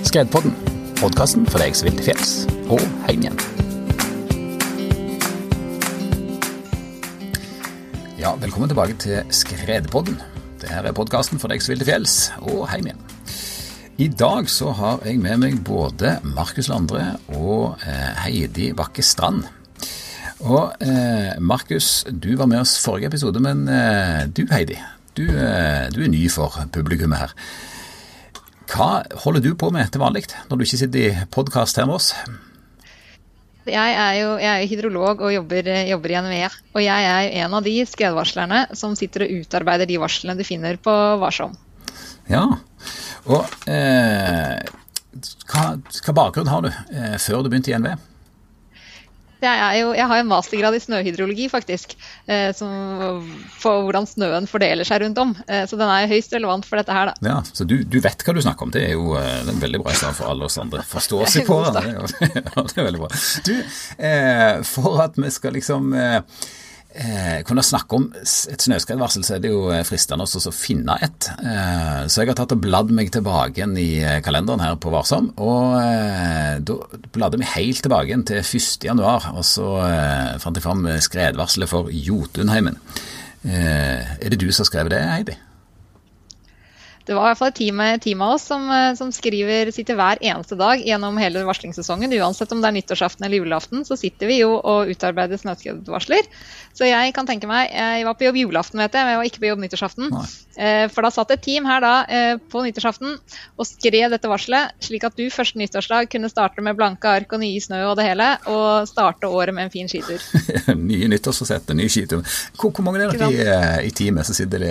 Skredpodden, podkasten for deg som vil til fjells og hjem igjen. Ja, velkommen tilbake til Skredpodden. Dette er podkasten for deg som vil til fjells og hjem igjen. I dag så har jeg med meg både Markus Landre og eh, Heidi Bakke Strand. Og eh, Markus, du var med oss forrige episode, men eh, du Heidi, du, eh, du er ny for publikummet her. Hva holder du på med til vanlig når du ikke sitter i podkast her med oss? Jeg er jo jeg er hydrolog og jobber, jobber, i NVE. Og jeg er en av de skredvarslerne som sitter og utarbeider de varslene du finner på Varsom. Ja, og eh, hva, hva, bakgrunn har du eh, før du begynte i NVE? Jeg, jo, jeg, har en mastergrad i snøhydrologi, faktisk. Eh, som, for hvordan snøen fordeler seg rundt om. Eh, så den er høyst relevant for dette her, da. Ja, Så du, du vet hva du snakker om. Det er jo eh, det er veldig bra for alle oss andre. Forstå i på det. det er veldig bra. Du, eh, for at vi skal liksom eh, Eh, kunne snakke om et snøskredvarsel, så er det jo fristende fristende å finne et. Eh, så jeg har tatt og bladd meg tilbake igjen i eh, kalenderen her på Varsom. Og eh, da bladde vi helt tilbake igjen til 1.1, og så eh, fant jeg fram skredvarselet for Jotunheimen. er det du som har skrevet det, Heidi? Det var i hvert fall et team, team av oss som, eh, som, skriver, sitter hver eneste dag gjennom hele varslingssesongen. Uansett om det er nyttårsaften eller julaften, så sitter vi jo og utarbeider snøskredvarsler. Så jeg kan tenke meg Jeg var på jobb julaften, vet jeg, men jeg var ikke på jobb nyttårsaften. Eh, for da satt et team her da eh, på nyttårsaften og skrev dette varselet, slik at du første nyttårsdag kunne starte med blanke ark og nye snø og det hele, og starte året med en fin skitur. nye nyttårsforsetter, ny skitur. Hvor, hvor, mange er det i, eh, i teamet som sitter,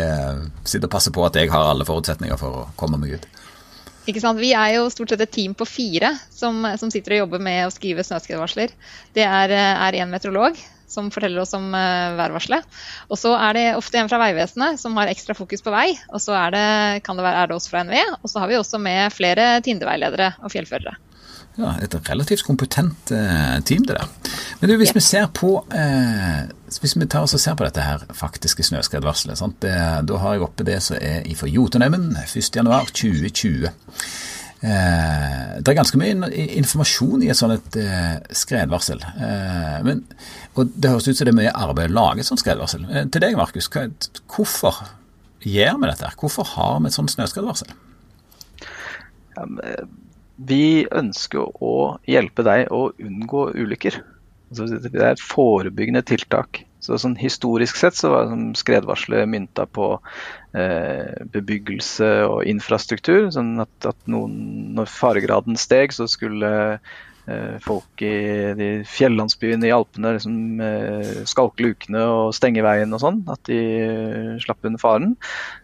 sitter og passer på at jeg har alle forutsetninger? Forutsetninger for å komme meg ut. Ikke sant? Vi er jo stort sett et team på fire som, som sitter og jobber med å skrive snøskredvarsler. Det er, én en meteorolog som forteller oss om uh, værvarselet. Og så er det ofte en fra Vegvesenet som har ekstra fokus på vei. Og så er det, kan det være, er det oss fra NVE. Og så har vi også med flere tindeveiledere og fjellførere. Ja, Et relativt kompetent uh, team, det der. Men du, hvis vi ser på eh, hvis vi tar oss og ser på dette her faktiske snøskredvarselet, da har jeg oppe det som er fra Jotunheimen 1.1.2020. Eh, det er ganske mye informasjon i et sånt eh, skredvarsel. Eh, men, og Det høres ut som det er mye arbeid å lage sånt skredvarsel. Eh, til deg, Markus, hvorfor gjør vi dette? Hvorfor har vi et sånt snøskredvarsel? Ja, vi ønsker å hjelpe deg å unngå ulykker. Det er et forebyggende tiltak. Så sånn Historisk sett så var skredvarselet mynta på eh, bebyggelse og infrastruktur. sånn at, at noen, Når faregraden steg, så skulle eh, folk i de fjellandsbyene i Alpene liksom, eh, skalke lukene og stenge veien og sånn. At de eh, slapp under faren.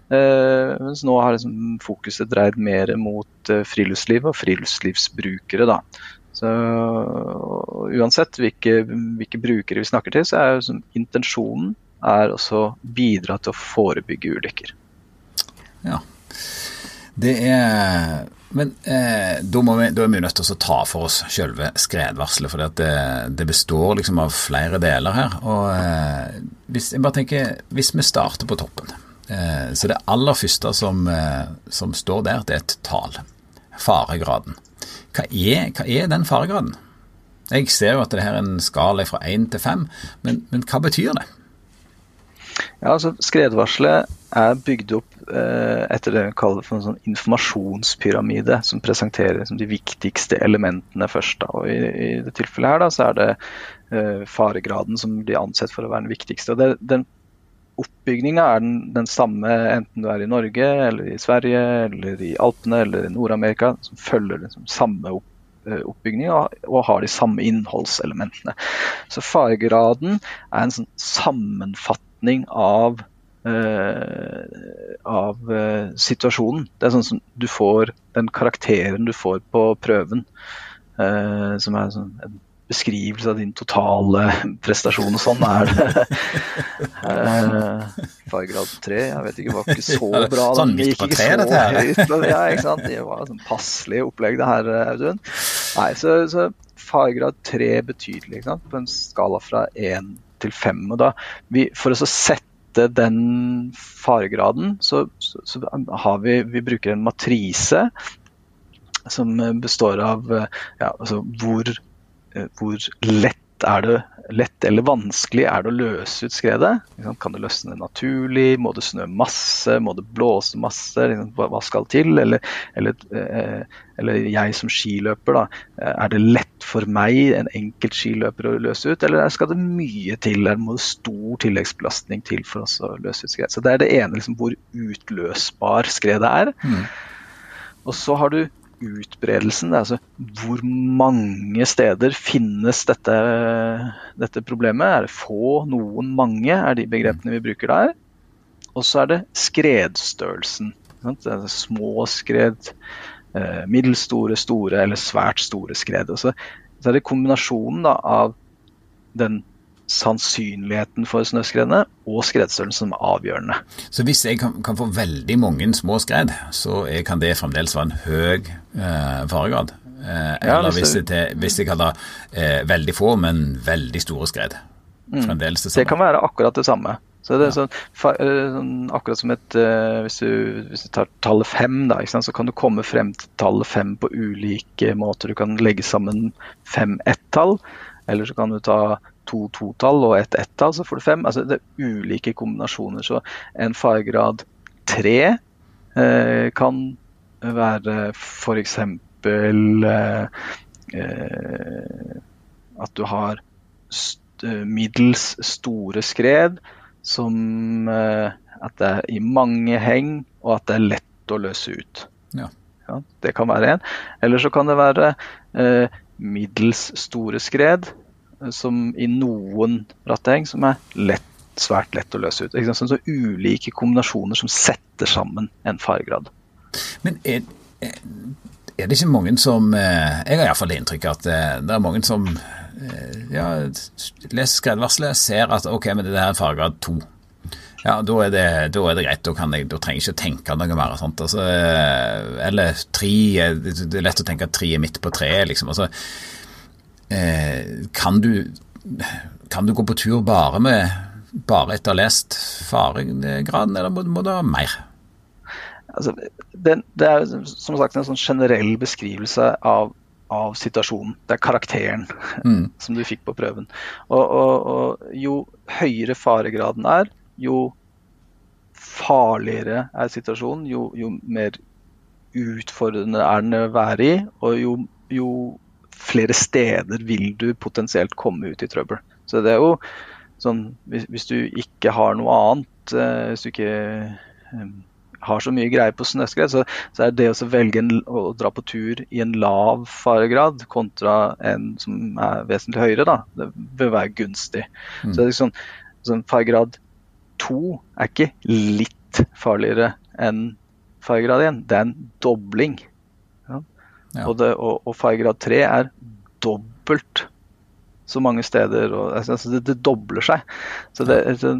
Uh, mens nå har liksom fokuset dreid mer mot uh, friluftsliv og friluftslivsbrukere. Da. Så Uansett hvilke, hvilke, brukere vi snakker til, så er liksom, intensjonen er også bidra til å forebygge ulykker. Ja, det er men eh, da, vi, da, er vi nødt til å ta for oss selve skredvarselet. For det, det, består liksom av flere deler her. og eh, hvis, jeg bare tenker, hvis vi starter på toppen Eh, så det aller første som, eh, som, står der, det er et tall. Faregraden. Hva er, hva er, den faregraden? Jeg ser jo at det her er en skala fra én til fem, men, men, hva betyr det? Ja, altså Skredvarselet er bygd opp eh, etter det vi kaller for en sånn informasjonspyramide, som presenterer liksom, de viktigste elementene først. Da. Og i, i det tilfellet her da, så er det eh, faregraden som blir ansett for å være den viktigste. og det, Den oppbygninga er den, den, samme enten du er i Norge, eller i Sverige, eller i Alpene eller i Nord-Amerika. Som følger liksom samme opp, eh, oppbygning og, og, har de samme innholdselementene. Så faregraden er en sånn sammenfatning av, uh, av uh, situasjonen. Det er sånn som du får den karakteren du får på prøven. Uh, som er sånn, en beskrivelse av din totale prestasjon. og Sånn er det. uh, Fargrad 3, jeg vet ikke, var ikke så bra. sånn midt på treet, dette her. ja, ikke sant? Det var sånn passelig opplegg, det her, Audun. Nei, så, så fargrad 3 betydelig, ikke sant? på en skala fra 1 til 5. Og da, vi, for å sette den faregraden, så, så, så har vi, vi bruker en matrise som består av ja, altså hvor, hvor lett er det lett eller vanskelig er det å løse ut skredet? Kan det løsne naturlig? Må det snø masse? Må det blåse masse? Hva skal til? Eller, eller, eh, eller jeg som skiløper, da. Er det lett for meg, en enkelt skiløper, å løse ut? Eller skal det mye til? Er det stor tilleggsbelastning til for oss å løse ut skred? Så Det er det ene, liksom, hvor utløsbar skredet er. Mm. Og så har du utbredelsen. Altså hvor mange steder finnes dette, dette, problemet? Er det få, noen, mange? Er de begrepene vi bruker der. Og så er det skredstørrelsen. Det er små skred, middelstore, middels store, eller svært store skred. Så, så er det kombinasjonen da, av den sannsynligheten for snøskredene og skredstørrelsen som er avgjørende. Så hvis jeg kan, kan, få veldig mange små skred, så kan det fremdeles være en høy eh, faregrad? Eh, ja, eller hvis, det, hvis jeg kaller ha eh, veldig få, men veldig store skred? Mm. Fremdeles det samme? Det kan være akkurat det samme. Så det er sånn, eh, sånn, akkurat som et uh, hvis, du, hvis, du, tar tallet fem, da, så kan du komme frem til tallet fem på ulike måter. Du kan legge sammen fem ett-tall, eller så kan du ta to totall og et ett-tall, så får du fem. Altså, det er ulike kombinasjoner. Så en fargegrad tre eh, kan være f.eks. Eh, eh, at du har st middels store skred som eh, at det er i mange heng, og at det er lett å løse ut. Ja. Ja, det kan være en. Eller så kan det være eh, middels store skred som i noen ratteheng som er lett, svært lett å løse ut. Sånn, så ulike kombinasjoner som setter sammen en fargrad. Men er, er det ikke mange som eh, Jeg har iallfall inntrykk av at eh, det er mange som eh, ja, leser skredvarselet, ser at ok, men det er en fargrad to. Ja, da er, det, da er det, greit. Da, jeg, da, trenger jeg ikke tenke noe mer. Altså, eller tre Det er lett å tenke at tre er midt på treet, liksom. Altså, Eh, kan du, kan du gå på tur bare med bare etter lest faregraden, eller må, må du ha mer? Altså, det, det, er som sagt en sånn generell beskrivelse av, av situasjonen. Det er karakteren mm. som du fikk på prøven. Og, og, og, jo høyere faregraden er, jo farligere er situasjonen, jo, jo mer utfordrende er den å være i, og jo, jo flere steder vil du potensielt komme ut i trøbbel. Så det er jo sånn Hvis, hvis du ikke har noe annet, eh, hvis du ikke eh, har så mye greie på snøskred, så, så, er det å velge en, å dra på tur i en lav faregrad kontra en som er vesentlig høyere, da, det bør være gunstig. Mm. Så det er liksom, sånn Faregrad to er ikke litt farligere enn faregrad 1, det er en dobling. Ja. Og, det, og, og fargegrad 3 er dobbelt så mange steder. Og, altså, altså, det, det, dobler seg. Så det, altså,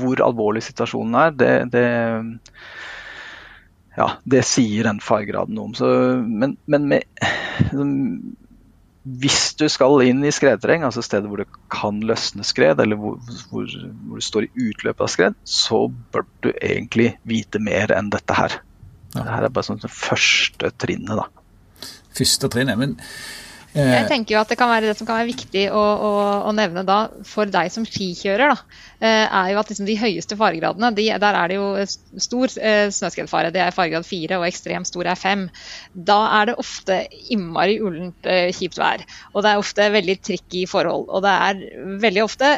hvor alvorlig situasjonen er, det, det, ja, det sier den faregraden noe om. Så, men, men med, hvis du skal inn i skredterreng, altså steder hvor det kan løsne skred, eller hvor, hvor, hvor du står i utløpet av skred, så bør du egentlig vite mer enn dette her. Ja. Dette er bare sånn det første trinnet, da første trinnet. Men eh, jeg tenker jo at Det kan være det som kan være viktig å, å, å nevne da, for deg som skikjører, da, eh, er jo at liksom de høyeste faregradene, de, der er det jo stor eh, snøskredfare. Det er faregrad 4, og ekstremt stor er 5. Da er det ofte innmari ullent kjipt vær. Og det er ofte veldig tricky forhold. Og det er veldig ofte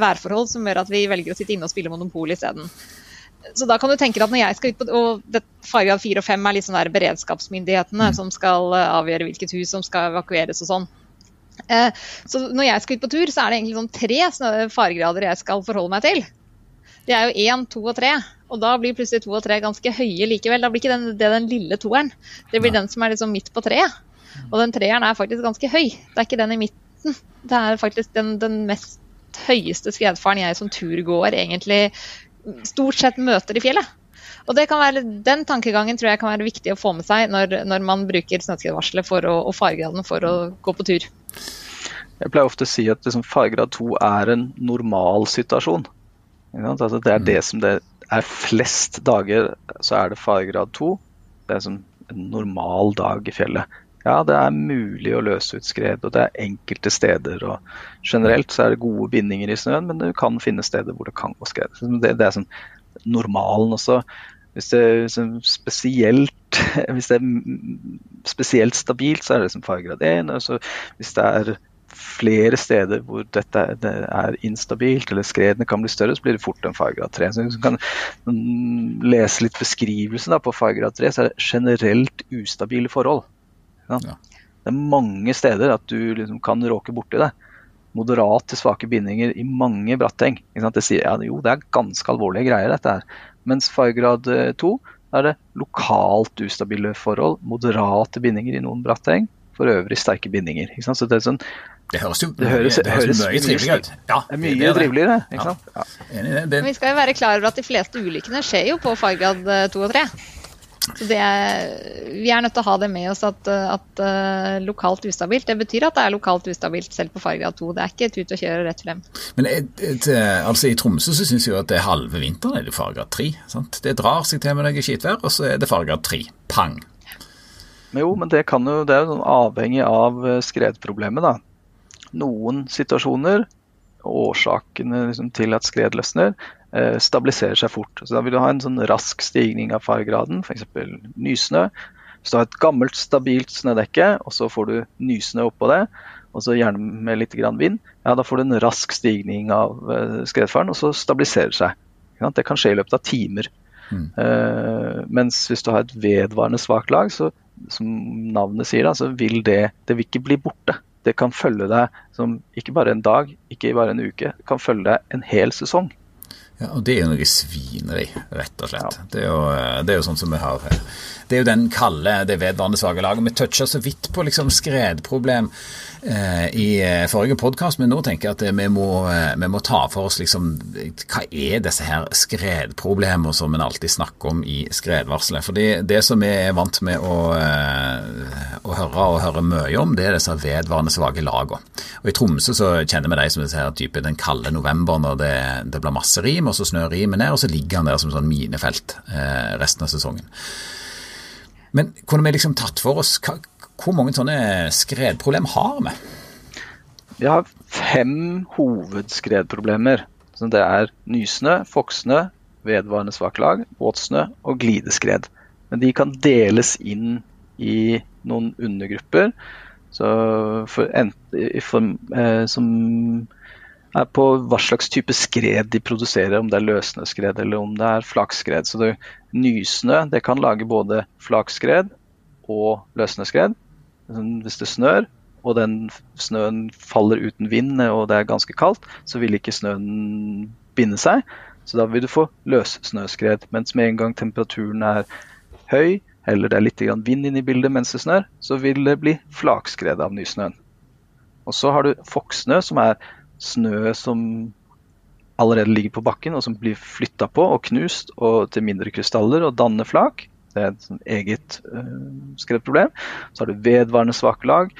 værforhold som gjør at vi velger å sitte inne og spille Monopol isteden. Så da kan du tenke at når jeg skal ut på og det, Faregrad 4 og 5 er sånn der beredskapsmyndighetene mm. som skal uh, avgjøre hvilket hus som skal evakueres og sånn. Uh, så når jeg skal ut på tur, så er det egentlig sånn tre faregrader jeg skal forholde meg til. Det er jo én, to og tre. Og da blir plutselig to og tre ganske høye likevel. Da blir ikke den, det den lille toeren. Det blir ja. den som er liksom midt på treet. Og den treeren er faktisk ganske høy. Det er ikke den i midten. Det er faktisk den, den mest høyeste skredfaren jeg som turgåer egentlig stort sett møter i fjellet. Og være, Den tankegangen tror jeg kan være viktig å få med seg når, når man bruker snøskredvarselet og fargegraden for å gå på tur. Jeg pleier ofte å si at liksom, faregrad 2 er en normal situasjon. Altså, det er det mm. som det er flest dager, så er det faregrad 2. Det som en normal dag i fjellet. Ja, det er mulig å løse ut skred, og det er enkelte steder. og Generelt så er det gode bindinger i snøen, men du kan finne steder hvor det kan gå skred. Det, det er sånn normalen også. Hvis det, er spesielt, hvis det er spesielt stabilt, så er det som faregrad 1. Altså, hvis det er flere steder hvor dette er instabilt, eller skredene kan bli større, så blir det fort en faregrad 3. Så hvis du kan lese litt beskrivelsen da, på faregrad 3, så er det generelt ustabile forhold. Ja. Det er mange steder at du liksom kan råke borti det. Moderat til svake bindinger i mange bratteng. Det sier ja, jo, det er ganske alvorlige greier, dette her. Mens fargegrad 2 er det lokalt ustabile forhold, moderate bindinger i noen bratteng, for øvrig sterke bindinger. Så det er sånn det høres jo det høres, det høres mye triveligere ut. Ja, det er mye det er triveligere. ikke sant? Ja. Ja. Men vi skal jo være klar over at de fleste ulykkene skjer jo på fargrad 2 og 3. Så er, vi er nødt til å ha det med oss at, at uh, lokalt ustabilt det betyr at det er lokalt ustabilt selv på fargrad 2. Det er ikke et ut og kjøre rett frem. Men et, et, altså I Tromsø så syns jeg at det er halve vinteren er det fargrad 3. Sant? Det drar seg til med noe skitvær, og så er det fargrad 3. Pang. Jo, men det, kan jo, det er jo sånn avhengig av eh, skredproblemet. da noen situasjoner, årsakene liksom, til at skred løsner, eh, stabiliserer seg fort. Så Da vil du ha en sånn rask stigning av faregraden, f.eks. nysnø. Hvis du har et gammelt, stabilt snødekke, og så får du nysnø oppå det, og så gjerne med litt vind, ja, da får du en rask stigning av eh, skredfaren, og så stabiliserer det seg. Det kan skje i løpet av timer. Mm. Uh, mens hvis du har et vedvarende svakt lag, så, som navnet sier, da, så vil det, det vil ikke bli borte det kan følge deg som ikke bare en dag, ikke bare en uke, det kan følge deg en hel sesong. Ja, og Det er jo noe svineri, rett og slett. Ja. Det, er jo, det, er jo, sånn som vi har her. Det er jo den kalde, det vedvarende svake laget. Vi toucha så vidt på liksom skredproblem Eh, i eh, forrige podkast, men nå tenker jeg at vi må, eh, vi må, ta for oss liksom Hva er disse her skredproblemene som en alltid snakker om i skredvarselet? For det, det som vi er vant med å, å, høre og høre mye om, det er disse vedvarende svake lagene. Og I Tromsø så kjenner vi de som disse her type den kalde november når det, det blir masse rim, og så snør rimet ned, og så ligger han der som sånn minefelt resten av sesongen. Men kunne vi liksom tatt for oss hva, hvor mange sånne skredproblem har vi? Vi har fem hovedskredproblemer. Så det er nysnø, fokksnø, vedvarende svak lag, våtsnø og glideskred. Men de kan deles inn i noen undergrupper så for, for, eh, som på hva slags type skred de produserer, om det er løssnøskred eller om det er flakskred. Så det, nysnø det kan lage både flakskred og løssnøskred. Hvis det snør, og den snøen faller uten vind og det er ganske kaldt, så vil ikke snøen binde seg. Så da vil du få løssnøskred. Mens med en gang temperaturen er høy, eller det er litt vind inne i bildet mens det snør, så vil det bli flakskred av nysnøen. Og så har du fokksnø, som er snø som allerede ligger på bakken, og som blir flytta på og knust og til mindre krystaller og danner flak. Det er et sånn eget uh, skredproblem. Så har du vedvarende svake lag,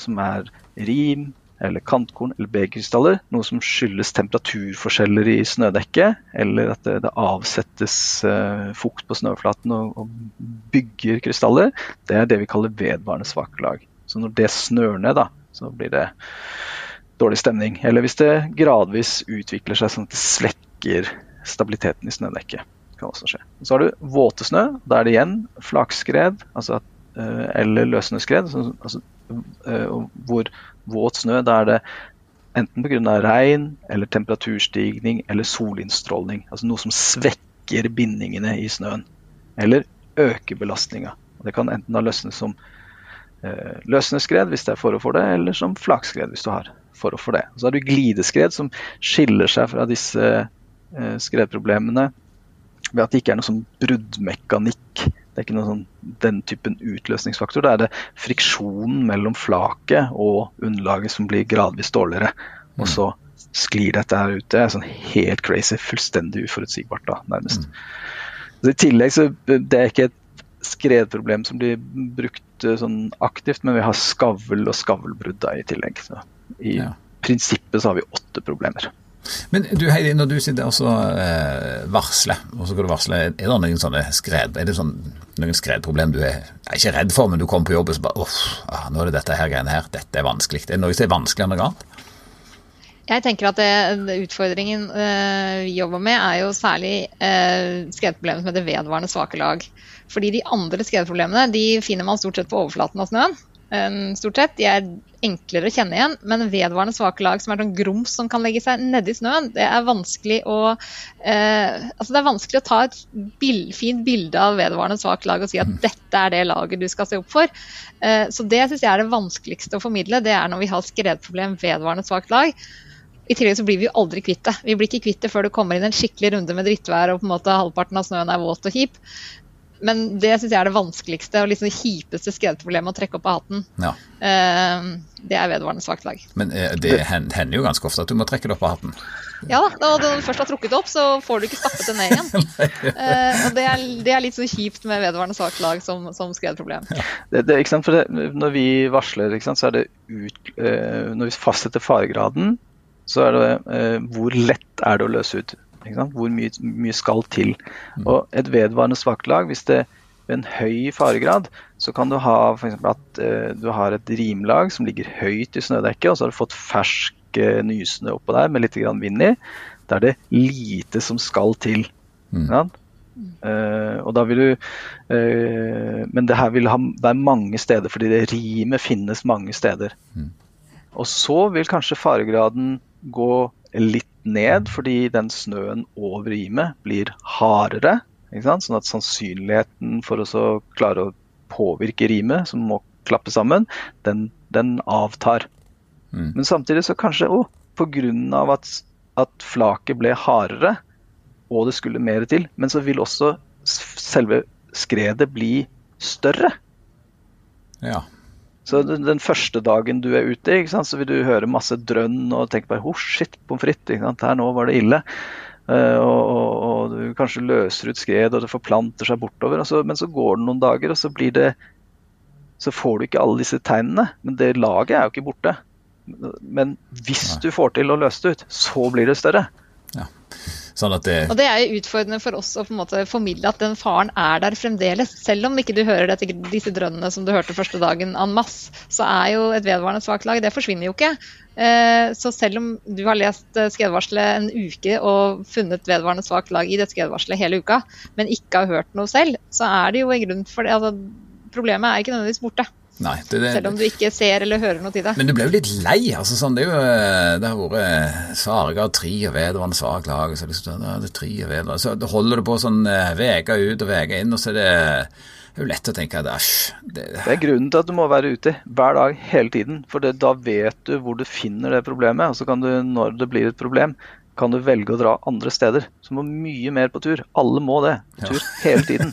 som er rim eller kantkorn eller B-krystaller. Noe som skyldes temperaturforskjeller i snødekket, eller at det, det avsettes uh, fukt på snøflaten og, og, bygger krystaller. Det er det vi kaller vedvarende svake lag. Så når det snør ned, da, så blir det dårlig stemning. Eller hvis det gradvis utvikler seg sånn at det svekker stabiliteten i snødekket kan også skje. Så har du våte snø. Da er det igjen flakskred altså, eh, eller løssnøskred. Altså, eh, hvor våt snø, da er det enten pga. regn eller temperaturstigning eller solinnstråling. Altså noe som svekker bindingene i snøen. Eller øker belastninga. Det kan enten da løsnes som eh, løssnøskred hvis det er forhold for det, eller som flakskred hvis du har forhold for det. Så har du glideskred som skiller seg fra disse eh, skredproblemene ved at det ikke er noe sånn bruddmekanikk. Det er ikke noe sånn, den typen utløsningsfaktor. Da er det friksjonen mellom flaket og underlaget som blir gradvis dårligere. Og mm. så sklir dette her ut. Det er sånn helt crazy. Fullstendig uforutsigbart, da, nærmest. Mm. Så I tillegg så det er ikke et skredproblem som blir brukt eh, sånn aktivt, men vi har skavl og skavlbrudd i tillegg. Så I ja. prinsippet så har vi åtte problemer. Men du Heidi, når du sitter og så eh, varsler, og så skal du varsle, er det noen sånne skred, er det sånn, noen skredproblem du er, er ikke redd for, men du kommer på jobb og så bare uff, ah, nå er det dette her greiene her, dette er vanskelig. Det er noe som er vanskeligere enn noe annet? Jeg tenker at det, Utfordringen uh, vi jobber med, er jo særlig skredproblemet som heter vedvarende svake lag. Fordi de andre skredproblemene de finner man stort sett på overflaten av snøen. Um, stort sett. De er enklere å kjenne igjen, men vedvarende svake lag som er sånn grums som kan legge seg nedi snøen, det er vanskelig å eh, altså det er vanskelig å ta et bild, fint bilde av vedvarende svakt lag og si at mm. dette er det laget du skal se opp for. Eh, så det syns jeg er det vanskeligste å formidle. Det er når vi har skredproblem vedvarende svakt lag. I tillegg så blir vi jo aldri kvitt det. Vi blir ikke kvitt det før det kommer inn en skikkelig runde med drittvær og på en måte halvparten av snøen er våt og kjip. Men det syns jeg er det vanskeligste og liksom det kjipeste skredproblemet å trekke opp av hatten. Ja. Uh, det er vedvarende svakt lag. Men uh, det hender jo ganske ofte at du må trekke det opp av hatten? Ja da, når du først har trukket det opp, så får du ikke stappet det ned igjen. uh, og det er, det er, litt så kjipt med vedvarende svakt lag som, som skredproblem. Ja. Det, det, når vi varsler, så er det ut, Når vi fastsetter faregraden, så er det hvor lett er det å løse ut hvor mye, mye, skal til. Mm. Og et vedvarende svakt lag, hvis det ved en høy faregrad, så kan du ha f.eks. at uh, du har et rimlag som ligger høyt i snødekket, og så har du fått fersk uh, nysnø oppå der med litt grann vind i. Da er det lite som skal til. Mm. Ja? Uh, og da vil du Men det her vil ha, være mange steder, fordi det rimet finnes mange steder. Mm. Og så vil kanskje faregraden gå litt ned fordi den snøen over rimet blir hardere. Sånn at sannsynligheten for å klare å påvirke rimet, som må klappe sammen, den, den avtar. Mm. Men samtidig så kanskje oh, pga. At, at flaket ble hardere, og det skulle mer til, men så vil også selve skredet bli større. Ja. Så den, den, første dagen du er ute, så vil du høre masse drønn og tenke bare oh shit, pommes frites, her nå var det ille. Uh, og, og, og, du kanskje løser ut skred, og det forplanter seg bortover. Så, men så går det noen dager, og så blir det Så får du ikke alle disse tegnene. Men det laget er jo ikke borte. Men hvis du får til å løse det ut, så blir det større. Ja. Sånn det... Og det er jo utfordrende for oss å på en måte formidle at den faren er der fremdeles. Selv om ikke du hører dette, disse drønnene som du hørte første dagen en masse, så er jo et vedvarende svakt lag, det forsvinner jo ikke. Eh, så selv om du har lest eh, skredvarselet en uke og funnet vedvarende svakt lag i det skredvarselet hele uka, men ikke har hørt noe selv, så er det jo en grunn for det. Altså, problemet er ikke nødvendigvis borte. Nei, det, det, Selv om du ikke ser eller hører noe til det. Men du ble jo litt lei. altså sånn, Det, er jo, eh, det har vært eh, Sarga tri og vedvarende svak lag. Så liksom, ja, det tri og vedvarende, så holder du på sånn veka eh, ut og veka inn, og så er det, det er jo lett å tenke at æsj det, det, er grunnen til at du må være ute hver dag hele tiden. For det, da vet du hvor du finner det problemet. Og så kan du, når det blir et problem, kan du velge å dra andre steder. Så må mye mer på tur. Alle må det. På tur ja. hele tiden.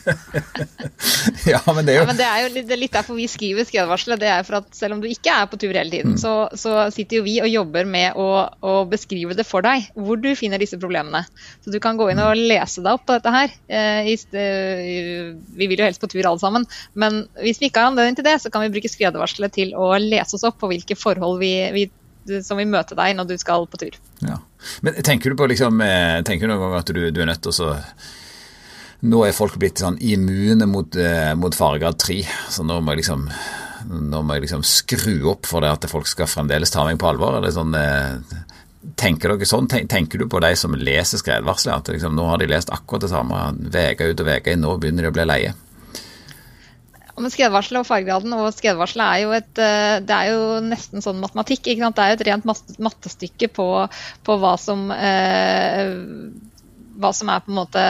ja, men det er jo, ja, men det er jo litt, litt, derfor vi skriver skredvarselet. Det er for at selv om du ikke er på tur hele tiden, mm. så, så, sitter jo vi og jobber med å, å, beskrive det for deg, hvor du finner disse problemene. Så du kan gå inn og lese deg opp på dette her. Eh, vi vil jo helst på tur alle sammen, men hvis vi ikke har anledning til det, så kan vi bruke skredvarselet til å lese oss opp på hvilke forhold vi, vi som vil møte deg når du skal på tur. Ja. Men tenker du på liksom, eh, tenker du noen gang at du, du er nødt til å Nå er folk blitt sånn immune mot, eh, mot faregrad 3, så nå må jeg liksom nå må jeg liksom skru opp for det at folk skal fremdeles ta meg på alvor? Eller sånn, eh, tenker dere sånn? Tenker du på de som leser skredvarselet? At liksom, nå har de lest akkurat det samme uke ut og uke inn, nå begynner de å bli leie? Men skredvarselet og faregraden og skredvarselet er jo et eh, Det er jo nesten sånn matematikk. Det er jo et rent mattestykke på, på hva som eh, hva som er på en måte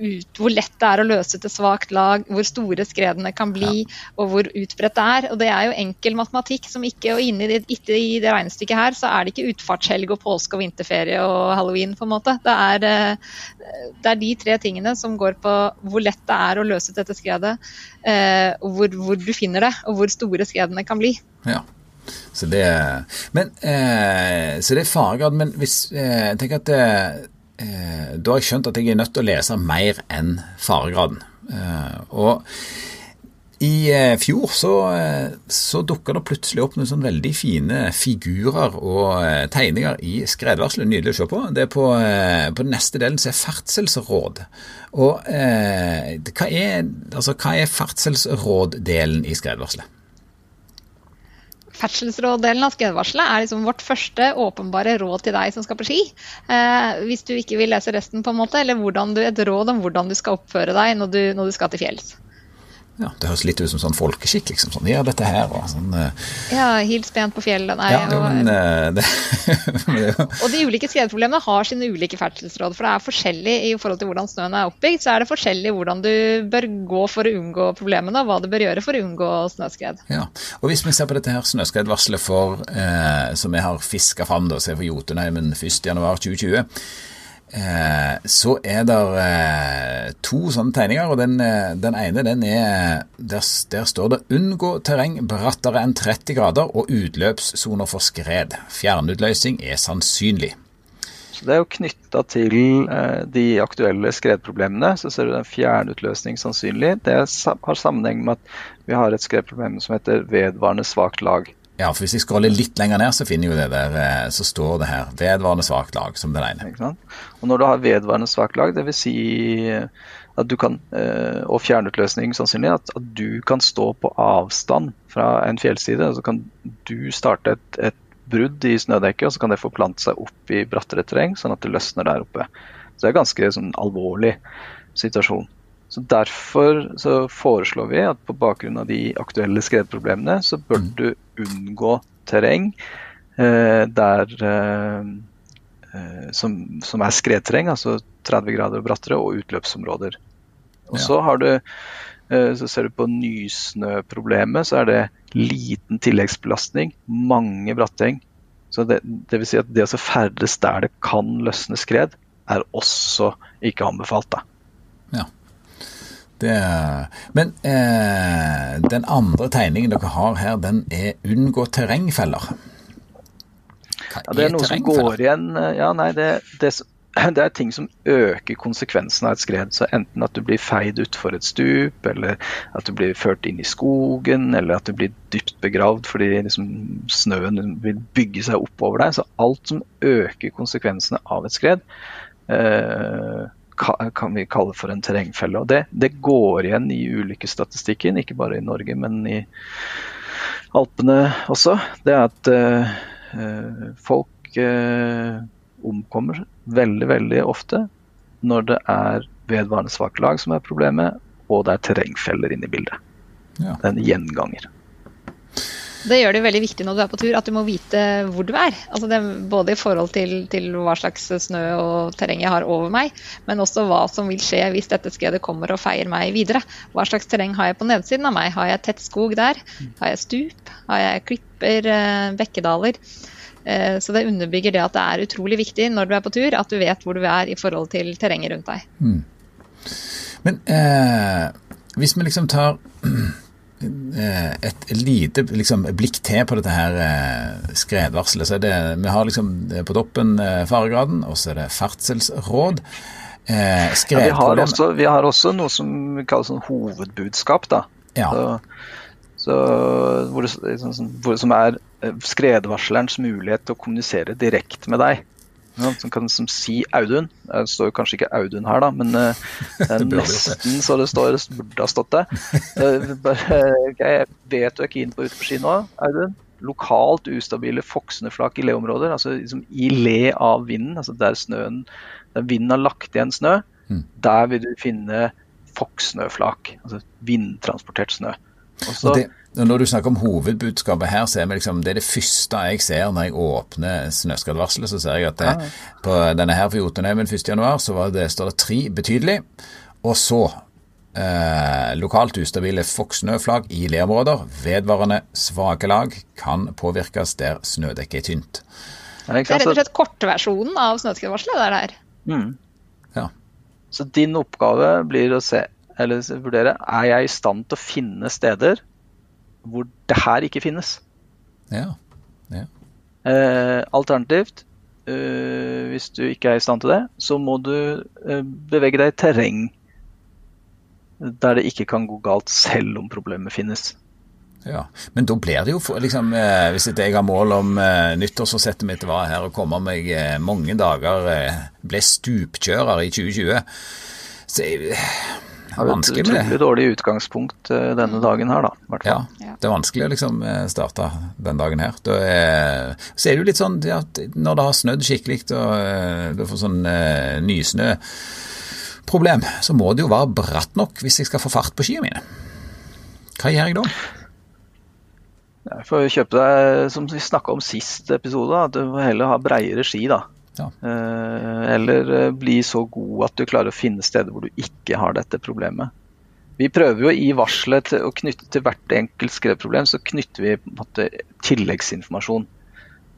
ut hvor lett det er å løse til svakt lag, hvor store skredene kan bli, ja. og hvor utbredt det er. Og det er jo enkel matematikk som ikke Og inni det, ikke i det regnestykket her, så er det ikke utfartshelg og påske og vinterferie og halloween, på en måte. Det er, eh, det er de tre tingene som går på hvor lett det er å løse dette skredet, eh, hvor, hvor du finner det, og hvor store skredene kan bli. Ja. Så det, men, eh, så det er faregrad, men hvis eh, jeg tenker at eh, da har jeg skjønt at jeg er nødt til å lese mer enn faregraden. Eh, og I eh, fjor så, eh, så dukka det plutselig opp noen sånn veldig fine figurer og eh, tegninger i skredvarselet. Nydelig å se på. Det er på, på den neste delen som er ferdselsråd. Og eh, hva, er, altså, hva er ferdselsråddelen i skredvarselet? Ferdselsråddelen av skredvarselet er liksom vårt første åpenbare råd til deg som skal på ski. Eh, hvis du ikke vil lese resten, på en måte, eller du, et råd om hvordan du skal oppføre deg når du, når du skal til fjells. Ja, Det høres litt ut som sånn folkeskikk, liksom. Sånn, gjør dette her og sånn. Uh... Ja, hils pent på fjellet. Nei, ja, og, men, uh, det, og de ulike skredproblemene har sine ulike ferdselsråd. For det er forskjellig i forhold til hvordan snøen er oppbygd. Så er det forskjellig hvordan du bør gå for å unngå problemene, og hva du bør gjøre for å unngå snøskred. Ja, og Hvis vi ser på dette her snøskredvarselet for, uh, som vi har fiska fram, da, se for Jotunheimen 1.1.2020 Eh, så er det eh, to sånne tegninger, og den, eh, den ene den er der, der, står det 'Unngå terreng brattere enn 30 grader og utløpssoner for skred'. Fjernutløsning er sannsynlig. Så Det er jo knytta til eh, de aktuelle skredproblemene. Så ser du den fjernutløsning sannsynlig. Det har sammenheng med at vi har et skredproblem som heter vedvarende svakt lag. Ja, for hvis jeg scroller litt lenger ned, så finner jeg jo det der, eh, så står det her vedvarende svakt lag som den ene. Og når du har vedvarende svakt lag, dvs. Si at du kan, eh, og fjernutløsning sannsynlig, at, at, du kan stå på avstand fra en fjellside. Så kan du starte et, et brudd i snødekket, og så kan det forplante seg opp i brattere terreng, sånn at det løsner der oppe. Så det er ganske sånn, alvorlig situasjon. Så Derfor så foreslår vi at på bakgrunn av de aktuelle skredproblemene, så bør mm. du unngå terreng eh, der eh, eh, som, som, er skredterreng, altså 30 grader og brattere, og utløpsområder. Og så har du eh, så ser du på nysnøproblemet, så er det liten tilleggsbelastning, mange bratteng. Så det, det vil si at det å ferdes der det kan løsne skred, er også ikke anbefalt. da. Ja. Det, men eh, den andre tegningen dere har her, den er 'unngå terrengfeller'. Hva ja, det er noe som går igjen eh, Ja, nei, det, det, det, er ting som øker konsekvensen av et skred. Så enten at du blir feid utfor et stup, eller at du blir ført inn i skogen, eller at du blir dypt begravd fordi liksom, snøen vil bygge seg oppover deg. Så alt som øker konsekvensene av et skred, eh, kan vi kalle for en terrengfelle. Og det, det går igjen i ulykkesstatistikken, ikke bare i Norge, men i Alpene også. Det er at uh, folk uh, omkommer veldig, veldig ofte når det er vedvarende svake lag som er problemet, og det er terrengfeller inne i bildet. Ja. Det er en gjenganger. Det gjør det veldig viktig når du er på tur, at du må vite hvor du er. Altså det, både i forhold til, til, hva slags snø og terreng jeg har over meg, men også hva som vil skje hvis dette skredet kommer og feier meg videre. Hva slags terreng har jeg på nedsiden av meg? Har jeg tett skog der? Har jeg stup? Har jeg klipper? Eh, bekkedaler? Eh, så det underbygger det at det er utrolig viktig når du er på tur, at du vet hvor du er i forhold til terrenget rundt deg. Mm. Men eh, hvis vi liksom tar et lite liksom, blikk til på dette her eh, skredvarselet. Så det, vi har liksom på toppen eh, faregraden, og så er det ferdselsråd. Eh, ja, vi, har også, vi, har også, noe som vi kaller sånn hovedbudskap. da. Ja. Så, så, hvor det, sånn, hvor, som er skredvarslerens mulighet til å kommunisere direkte med deg som kan som si Audun. Det står jo kanskje ikke Audun her, da, men uh, det nesten så det står, burde ha stått det. Uh, okay, jeg vet du er keen på ute på ski nå, Audun. Lokalt ustabile foksneflak i leområder, altså liksom i le av vinden, altså der snøen der vinden har lagt igjen snø, mm. der vil du finne foksnøflak, altså vindtransportert snø. Også, det, når du snakker om hovedbudskapet her, så er det, liksom, det er det første jeg ser når jeg åpner snøskredvarselet. Så ser jeg at det, ja. på denne her for Jotunheimen 1.1 så var det, står det tre betydelig. Og så eh, lokalt ustabile fokksnøflagg i leområder. Vedvarende svake lag kan påvirkes der snødekket er tynt. Det er rett og slett kortversjonen av snøskredvarselet det er der. Mm. Ja. Så din oppgave blir å se, eller vurdere er jeg i stand til å finne steder hvor det her ikke finnes. Ja. ja. Eh, alternativt, eh, hvis du ikke er i stand til det, så må du eh, bevege deg i terreng der det ikke kan gå galt selv om problemet finnes. Ja, Men da blir det jo for, liksom, eh, Hvis jeg har mål om eh, nyttårsforsettet mitt var her og kommer meg eh, mange dager eh, Ble stupkjører i 2020. Så jeg, har et utrolig dårlig utgangspunkt uh, denne dagen her, da. Ja, det er vanskelig å liksom eh, starte den dagen her. Er, så er det jo litt sånn at når det har snødd skikkelig og uh, du får sånn uh, nysnøproblem, så må det jo være bratt nok hvis jeg skal få fart på skiene mine. Hva gjør jeg da? Jeg får kjøpe deg, som vi snakka om sist episode, at du heller ha breiere ski. da. Ja. Eh, eller eh, bli så god at du klarer å finne steder hvor du ikke har dette problemet. Vi prøver jo i varselet til å knytte til hvert enkelt skredproblem, så knytter vi på en måte tilleggsinformasjon.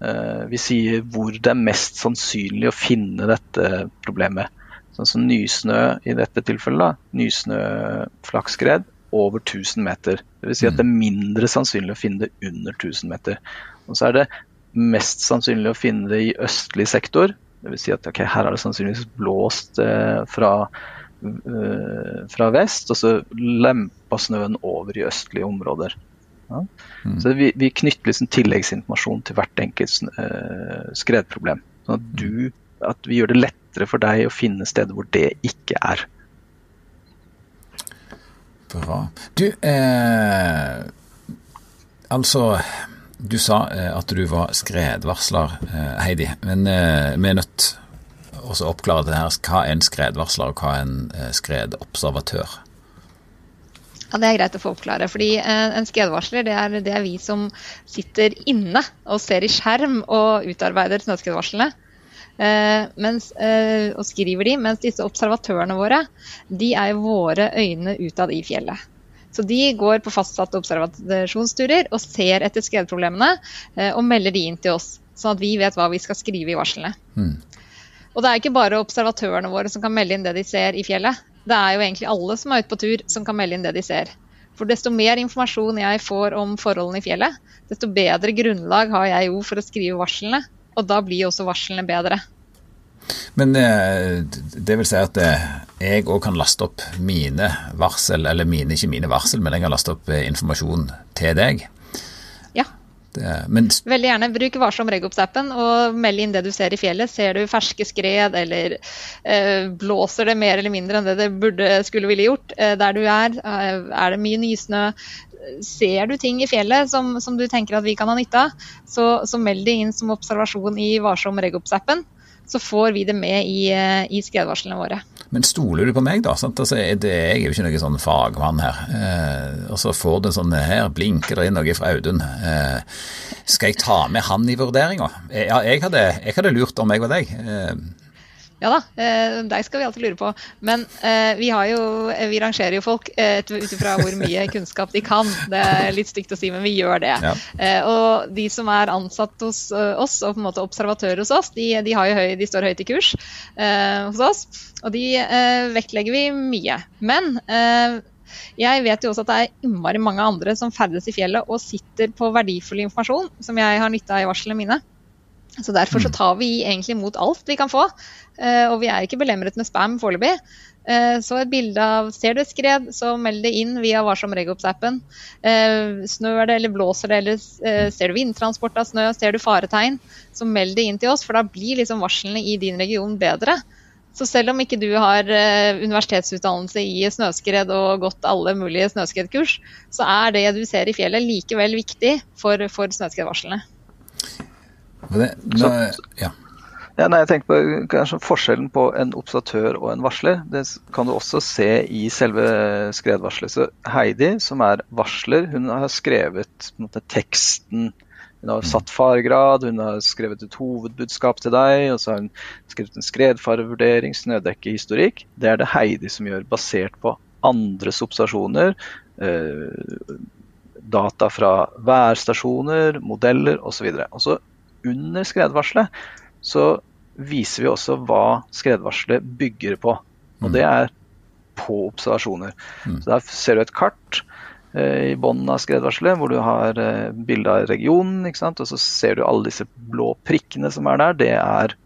Eh, vi sier hvor det er mest sannsynlig å finne dette problemet. Sånn som nysnø i dette tilfellet. Nysnøflakkskred over 1000 meter. Dvs. Si at det er mindre sannsynlig å finne det under 1000 meter. Og så er det mest sannsynlig å finne det i østlig sektor. Dvs. Si at okay, her har det sannsynligvis blåst eh, fra, eh, fra, vest, og så lempa snøen over i østlige områder. Ja? Mm. Så vi, vi, knytter liksom tilleggsinformasjon til hvert enkelt eh, skredproblem. Sånn at, du, at vi gjør det lettere for deg å finne steder hvor det ikke er. Bra. Du, eh, altså du sa eh, at du var skredvarsler, eh, Heidi. Men eh, vi er nødt til å oppklare det her. Hva er en skredvarsler, og hva er en skredobservatør? Ja, Det er greit å få oppklare. fordi En skredvarsler det er, det er vi som sitter inne og ser i skjerm og utarbeider snøskredvarslene. Mens, og skriver de, mens disse observatørene våre de er våre øyne utad i fjellet. Så de går på fastsatte observasjonsturer og ser etter skredproblemene eh, og melder de inn til oss, sånn at vi vet hva vi skal skrive i varslene. Mm. Og det er ikke bare observatørene våre som kan melde inn det de ser i fjellet. Det er jo egentlig alle som er ute på tur som kan melde inn det de ser. For desto mer informasjon jeg får om forholdene i fjellet, desto bedre grunnlag har jeg jo for å skrive varslene. Og da blir også varslene bedre. Men eh, det vil si at eh, jeg òg kan laste opp mine varsel, eller mine, ikke mine varsel, men jeg kan laste opp eh, informasjon til deg. Ja. Det, men, Veldig gjerne. Bruk Varsom Regops-appen og meld inn det du ser i fjellet. Ser du ferske skred, eller eh, blåser det mer eller mindre enn det det burde skulle ville gjort eh, der du er? Er det mye nysnø? Ser du ting i fjellet som, som, du tenker at vi kan ha nytte av, så, så meld det inn som observasjon i Varsom Regops-appen så får vi det med i, eh, i skredvarslene våre. Men stoler du på meg, da? Altså, jeg er jo ikke noen sånn fagmann her. Eh, og så får du sånn Her blinker det inn noe fra Audun. Eh, skal jeg ta med han i vurderinga? Eh, ja, jeg hadde, jeg hadde, lurt om jeg var deg. Eh, ja da, eh, deg skal vi alltid lure på. Men eh, vi, jo, eh, vi, rangerer jo folk ut ifra hvor mye kunnskap de kan. Det er litt stygt å si, men vi gjør det. Ja. Eh, og de som er ansatt hos oss, og på en måte observatører hos oss, de, de, høy, de står høyt i kurs eh, hos oss. Og de vektlegger vi mye. Men jeg vet jo også at det er innmari mange andre som ferdes i fjellet og sitter på verdifull informasjon som jeg har nytta i varslene mine. Så Derfor så mm. tar vi egentlig imot alt vi kan få. Eh, og vi er ikke belemret med spam foreløpig. Eh, så et bilde av Ser du et skred, så meld det inn via Varsom Regops-appen. Eh, snør det eller blåser det, eller ser du vindtransport av snø, ser du faretegn, så meld det inn til oss, for da blir liksom varslene i din region bedre. Så selv om ikke du har universitetsutdannelse i snøskred og gått alle mulige snøskredkurs, så er det du ser i fjellet likevel viktig for, for snøskredvarslene. Det, nå, ja. Ja, nei, jeg tenker på kanskje Forskjellen på en observatør og en varsler det kan du også se i selve skredvarselet. Så Heidi, som er varsler, hun har skrevet måte, teksten. Hun har satt faregrad, hun har skrevet et hovedbudskap til deg, og så har hun skrevet en skredfarevurdering, snødekkehistorikk. Det er det Heidi som gjør, basert på andres observasjoner. Eh, data fra værstasjoner, modeller osv. Og så under skredvarselet så viser vi også hva skredvarselet bygger på. Og det er på observasjoner. Mm. Så Der ser du et kart eh, i bunnen av skredvarselet hvor du har eh, bilde av regionen. Og så ser du alle disse blå prikkene som er der. Det er,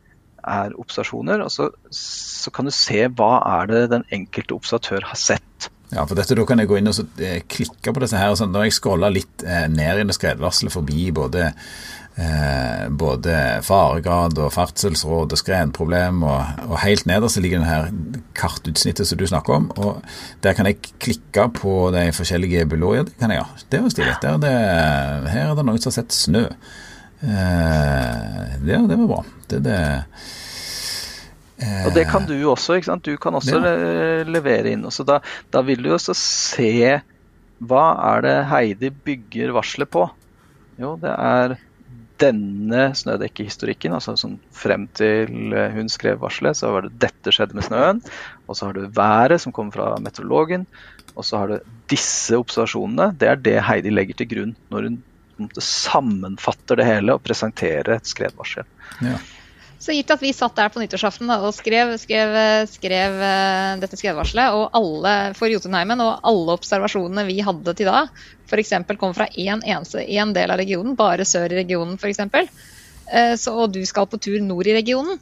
er observasjoner. Og så, så, kan du se hva er det den enkelte observatør har sett. Ja, for dette da kan jeg gå inn og så, eh, klikke på disse her. og sånn. Når jeg scroller litt ned under skredvarselet forbi både, eh, både faregrad og ferdselsråd og skredproblem, og, og helt nederst ligger det her kartutsnittet som du snakker om. og Der kan jeg klikke på de forskjellige. Ja, det kan jeg gjøre. Det var stilig. Det, her er det noen som har sett snø. Eh, det, det var bra. Det, det og det kan du også. ikke sant? Du kan også ja. levere inn. Så da, da, vil du også se hva er det Heidi bygger varselet på. Jo, det er denne snødekkehistorikken. altså sånn Frem til hun skrev varselet, så var det dette skjedde med snøen. Og så har du været som kommer fra meteorologen. Og så har du disse observasjonene. Det er det Heidi legger til grunn når hun sammenfatter det hele og presenterer et skredvarsel. Ja. Så gitt at vi satt der på nyttårsaften og skrev, skrev, skrev uh, dette skredvarselet, og alle for Jotunheimen og alle observasjonene vi hadde til da, f.eks. kom fra én en en del av regionen, bare sør i regionen f.eks., uh, og du skal på tur nord i regionen,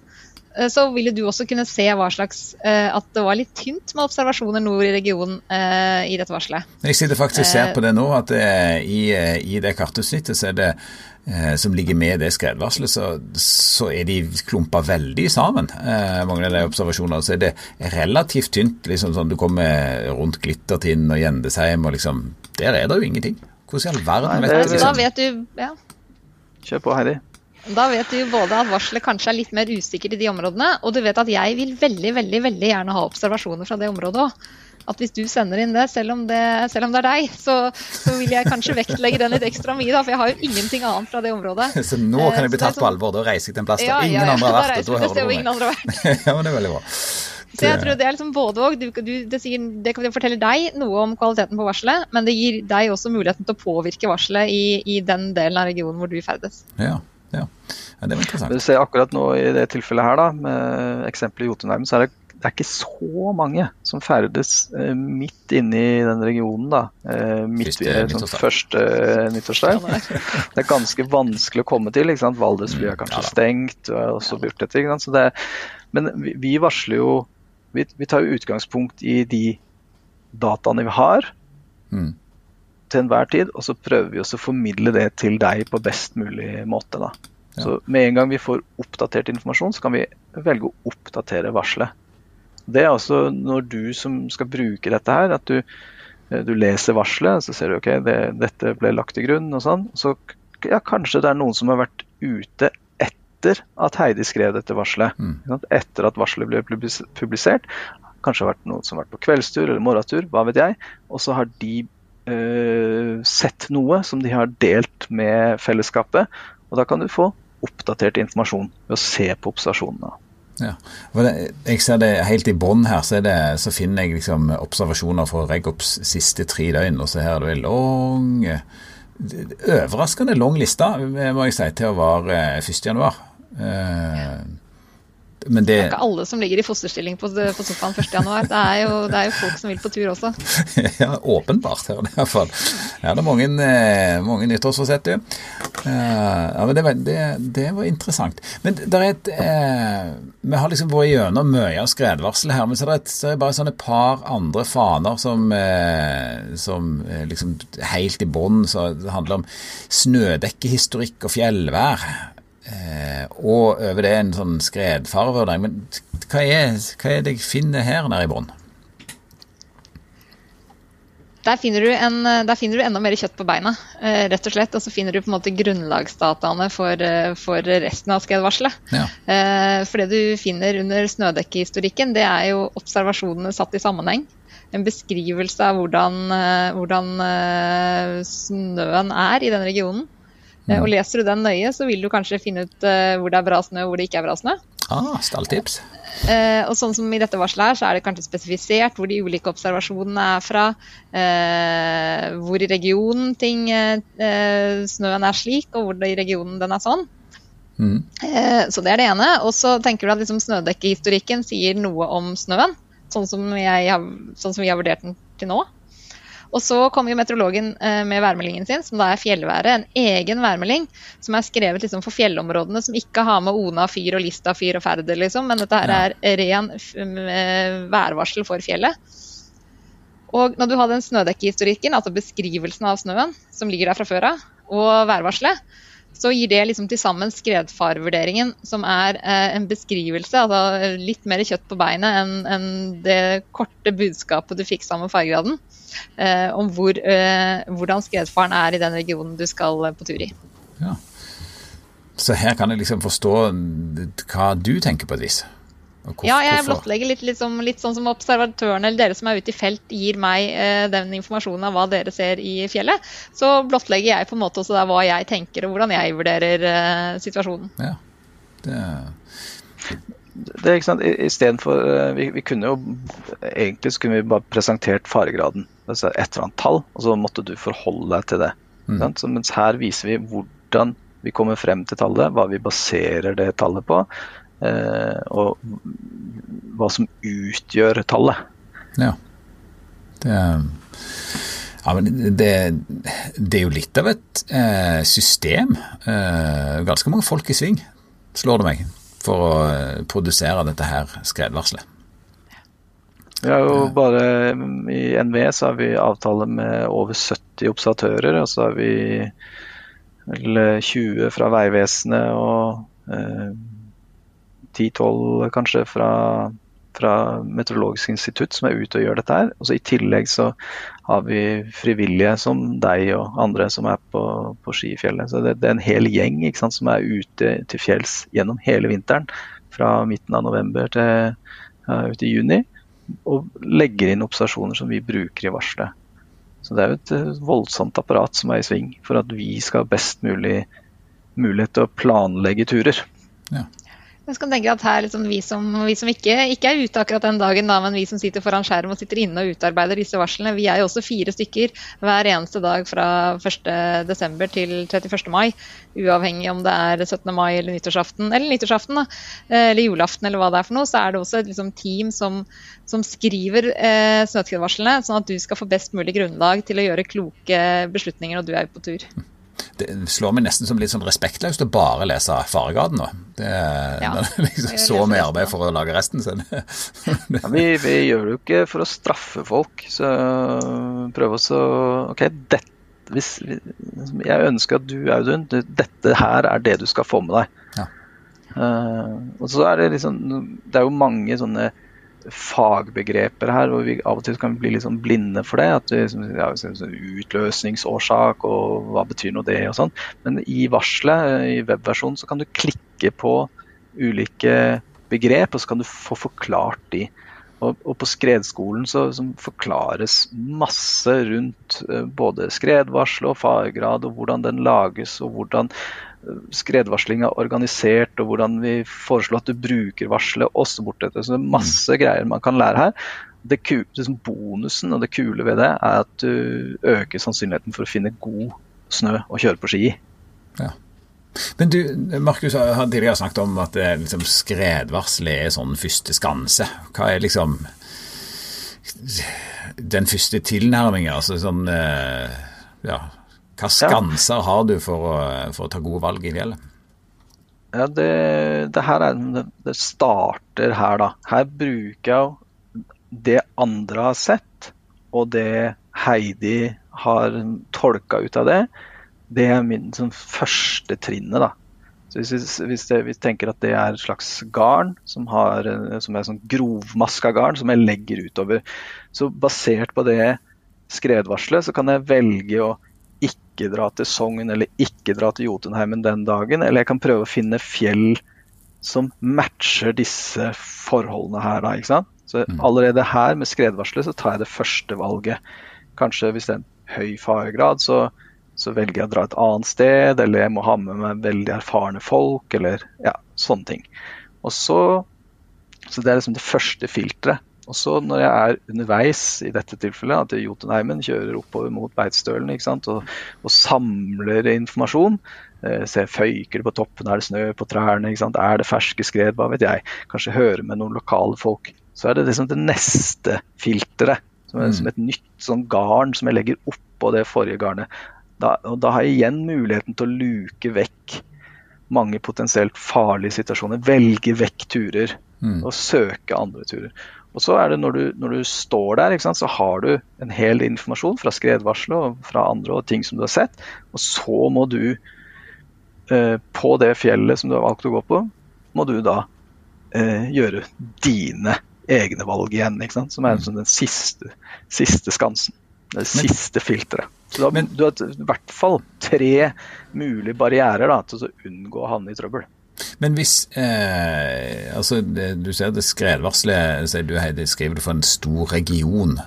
uh, så ville du også kunne se hva slags, at det var litt tynt med observasjoner nord i regionen i dette varselet. Jeg sitter faktisk og ser på det nå, at det, i, i det kartutsnittet så er det Eh, som ligger med det skredvarselet, så, så er de klumpa veldig sammen. Eh, mange av de observasjonene. Så er det relativt tynt. liksom sånn Du kommer rundt Glittertind og Gjendesheim, og liksom Der er det jo ingenting. Hvordan i all verden vet du Da vet du ja. Kjør på, Heidi. Da vet du både at varselet kanskje er litt mer usikkert i de områdene, og du vet at jeg vil veldig veldig, veldig gjerne ha observasjoner fra det området òg at hvis du sender inn det, selv om det, selv om det er deg, så, så, vil jeg kanskje vektlegge den litt ekstra mye, da, for jeg har jo ingenting annet fra det området. Så nå kan jeg bli tatt på alvor, da reiser jeg til en plass der ingen ja, ja, andre har vært, og da hører du meg. ja, men det er veldig bra. Så jeg tror det er liksom både og. Du, du, det, sier, det kan fortelle deg noe om kvaliteten på varselet, men det gir deg også muligheten til å påvirke varselet i, i den delen av regionen hvor du ferdes. Ja, ja. ja det var interessant. Du ser akkurat nå i det tilfellet her, da, med eksempelet i Jotunheimen, så er det det er ikke så mange som ferdes eh, midt inne i den regionen. da, eh, midt første, i sånn, første eh, nyttårsdag. Det er ganske vanskelig å komme til. ikke sant? Valdres er mm, kanskje ja, stengt. og gjort dette, ikke sant? Så det, men vi, vi varsler jo vi, vi, tar jo utgangspunkt i de dataene vi har mm. til enhver tid, og så prøver vi også å formidle det til deg på best mulig måte. da. Ja. Så Med en gang vi får oppdatert informasjon, så kan vi velge å oppdatere varselet. Det er også når du som skal bruke dette her, at du, eh, du leser varselet, så ser du ok, det, dette ble lagt til grunn og sånn. Så ja, kanskje det er noen som har vært ute etter at Heidi skrev dette varselet. Mm. Etter at varselet ble publisert. Kanskje har vært noen som har vært på kveldstur eller morgentur, hva vet jeg. Og så har de øh, sett noe som de har delt med fellesskapet. Og da kan du få oppdatert informasjon ved å se på observasjonene. Ja. jeg ser det Helt i bånn her så, det, så, finner jeg liksom observasjoner fra Regops siste tre døgn. Og så her er det en lang Overraskende lang liste, må jeg si, til å være 1.1. Eh, men det... det er ikke alle som ligger i fosterstilling på, på sofaen 1.1. Det, er jo, det er jo folk som vil på tur også. ja, åpenbart her i hvert fall. Ja, det er mange, eh, mange nyttårsforsett, du. Ja, men det var, det, det var, interessant. Men det er et eh, Vi har liksom vært gjennom mye av skredvarselet her, men så er det, så er det bare sånn et par andre faner som, eh, som eh, liksom helt i bånn handler om snødekkehistorikk og fjellvær. Eh, og over det en sånn skredfarevurdering. Men hva er, hva er, det jeg finner her nede i bunnen? Der finner, en, der finner, du enda mer kjøtt på beina, eh, rett og slett. Og så finner du på en måte grunnlagsdataene for, eh, for resten av skredvarselet. Ja. For det du finner under snødekkehistorikken, det er jo observasjonene satt i sammenheng. En beskrivelse av hvordan, hvordan snøen er i den regionen. Mm. Og Leser du den nøye, så vil du kanskje finne ut uh, hvor det er bra snø og hvor det ikke er bra snø. Ah, stalltips. Uh, og sånn som i dette varselet her, så er det kanskje spesifisert hvor de ulike observasjonene er fra. Uh, hvor i regionen ting, snøen er slik, og hvor i regionen den er sånn. Mm. så det er det ene. Og så tenker du at liksom, snødekkehistorikken sier noe om snøen, sånn som, jeg, sånn som vi har vurdert den til nå. Og så kommer jo meteorologen eh, med værmeldingen sin, som da er fjellværet. En egen værmelding som er skrevet liksom for fjellområdene som ikke har med Ona fyr og Lista fyr og Færder, liksom. Men dette her er ren eh, værvarsel for fjellet. Og når du har den snødekkehistorikken, altså beskrivelsen av snøen som ligger der fra før av, og værvarselet, så gir det liksom til sammen skredfarevurderingen, som er eh, en beskrivelse, altså litt mer kjøtt på beinet enn en det korte budskapet du fikk sammen med fargegraden, eh, om hvor, eh, hvordan skredfaren er i den regionen du skal på tur i. Ja. Så her kan jeg liksom forstå hva du tenker på et vis? Ja, jeg blottlegger litt, litt, som, litt, sånn som observatørene eller dere som er ute i felt, gir meg eh, den informasjonen av hva dere ser i fjellet. Så blottlegger jeg på en måte også hva jeg tenker og hvordan jeg vurderer eh, situasjonen. Ja, det... Det er ikke sant, Istedenfor eh, vi, vi kunne jo Egentlig så kunne vi bare presentert faregraden. Altså et eller annet tall, og så måtte du forholde deg til det. Mm. Så, mens her viser vi hvordan vi kommer frem til tallet, hva vi baserer det tallet på. Eh, og hva som utgjør tallet. Ja. Det, ja, men det, det er jo litt av et eh, system. Eh, ganske mange folk i sving, slår det meg, for å produsere dette her skredvarselet. Vi har jo bare I NVE så har vi avtale med over 70 observatører. Og så har vi vel 20 fra Vegvesenet og eh, 10-12 kanskje fra, fra Meteorologisk institutt som er ute og gjør dette her. Og så I tillegg så har vi frivillige som deg og andre som er på, på skifjellet. Så det, det, er en hel gjeng sant, som er ute til fjells gjennom hele vinteren. Fra midten av november til ja, ut i juni. Og legger inn observasjoner som vi bruker i varselet. Så det er jo et voldsomt apparat som er i sving for at vi skal ha best mulig mulighet til å planlegge turer. Ja. Jeg kan tenke at her liksom, vi som, vi som ikke, ikke, er ute akkurat den dagen, da, men vi som sitter foran skjerm og sitter inne og utarbeider disse varslene, vi er jo også fire stykker hver eneste dag fra 1.12. til 31. mai. Uavhengig om det er 17. mai eller nyttårsaften eller nyttårsaften da, eh, eller julaften eller hva det er for noe, så er det også et liksom, team som, som skriver eh, snøskredvarslene, sånn at du skal få best mulig grunnlag til å gjøre kloke beslutninger når du er på tur det slår meg nesten som litt sånn respektløst å bare lese faregraden nå. Det er ja, liksom så mye arbeid for å lage resten. ja, vi, vi, gjør det jo ikke for å straffe folk. Så prøv å Ok, dette, hvis, jeg ønsker at du, Audun, dette her er det du skal få med deg. Ja. Uh, og så er det liksom Det er jo mange sånne fagbegreper her, hvor vi av og til kan bli litt sånn blinde for det. at det, ja, Utløsningsårsak og hva betyr nå det og sånn. Men i varselet, i webversjonen, så kan du klikke på ulike begrep, og så kan du få forklart de. Og, og på skredskolen så, så, forklares masse rundt uh, både skredvarsel og faregrad, og hvordan den lages, og hvordan skredvarsling er organisert, og hvordan vi foreslår at du bruker varselet også bortetter. Så det er masse mm. greier man kan lære her. Det, liksom bonusen og det kule ved det er at du øker sannsynligheten for å finne god snø å kjøre på ski i. Ja. Men du, Markus har tidligere snakket om at liksom, skredvarselet er sånn første skanse. Hva er liksom den første tilnærmingen? Altså sånn eh, ja, hva skanser har du for å, for å ta gode valg i fjellet? Ja, det, det, her er, det starter her, da. Her bruker jeg det andre har sett, og det Heidi har tolka ut av det. Det er min sånn, første trinnet, da. Så hvis, hvis, det, hvis tenker at det er et slags garn som, har, som er sånn grovmaska garn som jeg legger utover, så basert på det skredvarselet, så kan jeg velge å ikke dra til Sogn eller ikke dra til Jotunheimen den dagen. Eller jeg kan prøve å finne fjell som matcher disse forholdene her. Da, ikke sant? Så mm. allerede her med skredvarselet så tar jeg det første valget. Kanskje hvis det er en høy faregrad, så, så, velger jeg å dra et annet sted, eller jeg må ha med meg veldig erfarne folk, eller ja, sånne ting. Og så, så det er liksom det første filteret. Og så når jeg er underveis, i dette tilfellet, at Jotunheimen kjører oppover mot Beitstølen og, og, samler informasjon, eh, ser føyker på toppen, er det snø på trærne, er det ferske skred, hva vet jeg. Kanskje høre med noen lokale folk. Så er det liksom det neste filteret, som er mm. som et nytt sånn garn som jeg legger oppå det forrige garnet. Da, og da har jeg igjen muligheten til å luke vekk mange potensielt farlige situasjoner. Velge vekk turer mm. og søke andre turer. Og så er det når du, når du står der, sant, så har du en hel informasjon fra skredvarselet og fra andre og ting som du har sett. Og så må du eh, på det fjellet som du har valgt å gå på, må du da eh, gjøre dine egne valg igjen. Som er liksom den siste, siste skansen. Det siste filteret. Så da, men, du har i hvert fall tre mulige barrierer da, til å unngå å havne i trøbbel. Men hvis eh, altså Du ser det skredvarselet sier du, Heidi, skriver du for en stor region.